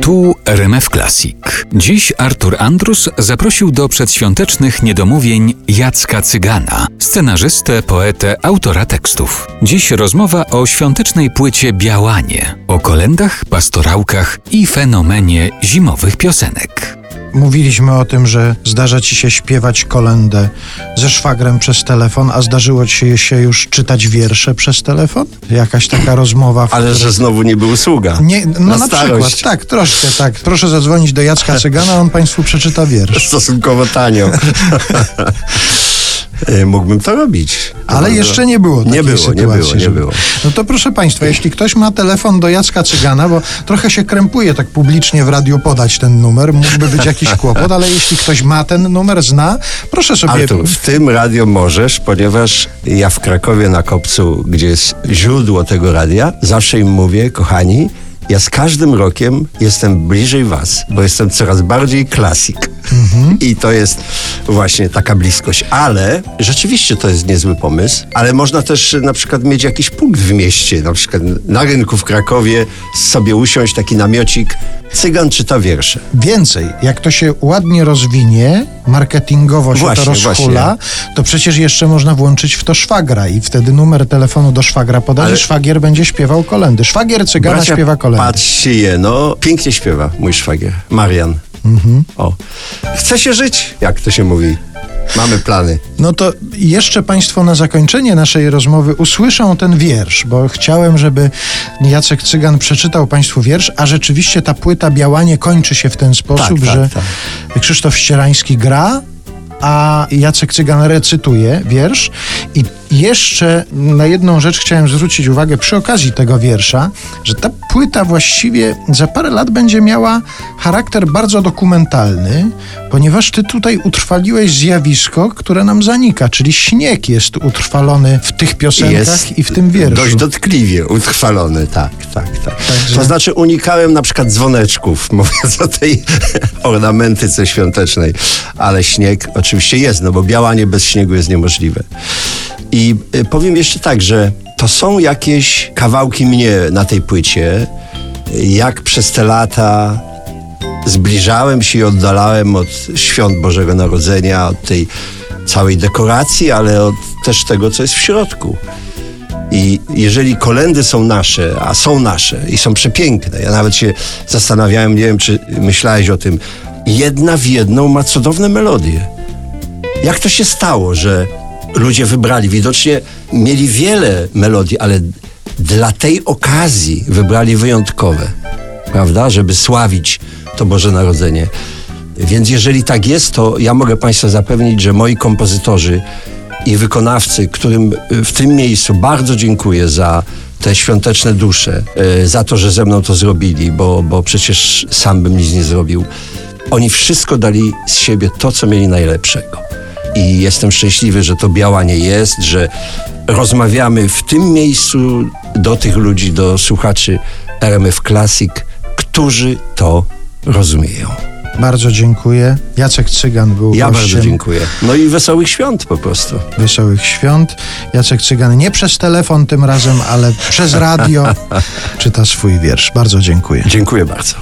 Tu RMF Classic. Dziś Artur Andrus zaprosił do przedświątecznych niedomówień Jacka Cygana, scenarzystę, poetę, autora tekstów. Dziś rozmowa o świątecznej płycie Białanie, o kolendach, pastorałkach i fenomenie zimowych piosenek. Mówiliśmy o tym, że zdarza ci się śpiewać kolendę ze szwagrem przez telefon, a zdarzyło ci się już czytać wiersze przez telefon? Jakaś taka rozmowa. W... Ale że znowu nie był sługa. Nie, no na, na, przykład, tak, troszkę tak. Proszę zadzwonić do Jacka Cygana, on państwu przeczyta wiersz. Stosunkowo tanio. E, Mógłbym to robić. Ale jeszcze nie było Nie było, nie sytuacji. było, nie żeby- było. No to proszę Państwa, jeśli ktoś ma telefon do Jacka Cygana, bo trochę się krępuje tak publicznie w radiu podać ten numer, mógłby być jakiś kłopot, ale jeśli ktoś ma ten numer, zna, proszę sobie... Artur, w tym radio możesz, ponieważ ja w Krakowie na Kopcu, gdzie jest źródło tego radia, zawsze im mówię, kochani, ja z każdym rokiem jestem bliżej was, bo jestem coraz bardziej klasik. I to jest właśnie taka bliskość. Ale rzeczywiście to jest niezły pomysł, ale można też na przykład mieć jakiś punkt w mieście, na przykład na rynku w Krakowie sobie usiąść, taki namiocik, cygan czyta wiersze. Więcej, jak to się ładnie rozwinie, marketingowo się Właśnie, to rozhula, to przecież jeszcze można włączyć w to szwagra i wtedy numer telefonu do szwagra podać Ale- szwagier będzie śpiewał kolendy. Szwagier Cygana Bracia, śpiewa kolendy. Patrzcie je, no pięknie śpiewa mój szwagier, Marian. O. Chce się żyć, jak to się mówi. Mamy plany. No to jeszcze Państwo na zakończenie naszej rozmowy usłyszą ten wiersz, bo chciałem, żeby Jacek Cygan przeczytał Państwu wiersz, a rzeczywiście ta płyta Białanie kończy się w ten sposób, tak, że tak. Krzysztof Ścierański gra, a Jacek Cygan recytuje wiersz. I jeszcze na jedną rzecz chciałem zwrócić uwagę przy okazji tego wiersza, że ta płyta właściwie za parę lat będzie miała charakter bardzo dokumentalny, ponieważ ty tutaj utrwaliłeś zjawisko, które nam zanika, czyli śnieg jest utrwalony w tych piosenkach i w tym wierszu. Dość dotkliwie utrwalony, tak, tak, tak. Także- To znaczy unikałem na przykład dzwoneczków, mówiąc o tej ornamentyce świątecznej, ale śnieg oczywiście jest, no bo białanie bez śniegu jest niemożliwe. I y, powiem jeszcze tak, że to są jakieś kawałki mnie na tej płycie, jak przez te lata zbliżałem się i oddalałem od świąt Bożego Narodzenia, od tej całej dekoracji, ale od też tego, co jest w środku. I jeżeli kolendy są nasze, a są nasze i są przepiękne, ja nawet się zastanawiałem, nie wiem, czy myślałeś o tym, jedna w jedną ma cudowne melodie. Jak to się stało, że ludzie wybrali, widocznie mieli wiele melodii, ale dla tej okazji wybrali wyjątkowe, prawda, żeby sławić to Boże Narodzenie. Więc jeżeli tak jest, to ja mogę Państwa zapewnić, że moi kompozytorzy i wykonawcy, którym y, w tym miejscu bardzo dziękuję za te świąteczne dusze, y, za to, że ze mną to zrobili, bo, bo przecież sam bym nic nie zrobił. Oni wszystko dali z siebie to, co mieli najlepszego. I jestem szczęśliwy, że to białanie jest, że rozmawiamy w tym miejscu do tych ludzi, do słuchaczy RMF Classic, którzy to rozumieją. Bardzo dziękuję. Jacek Cygan był Ja gościem bardzo dziękuję. No i wesołych świąt po prostu. Wesołych Świąt. Jacek Cygan nie przez telefon tym razem, ale przez radio czyta swój wiersz. Bardzo dziękuję. Dziękuję bardzo.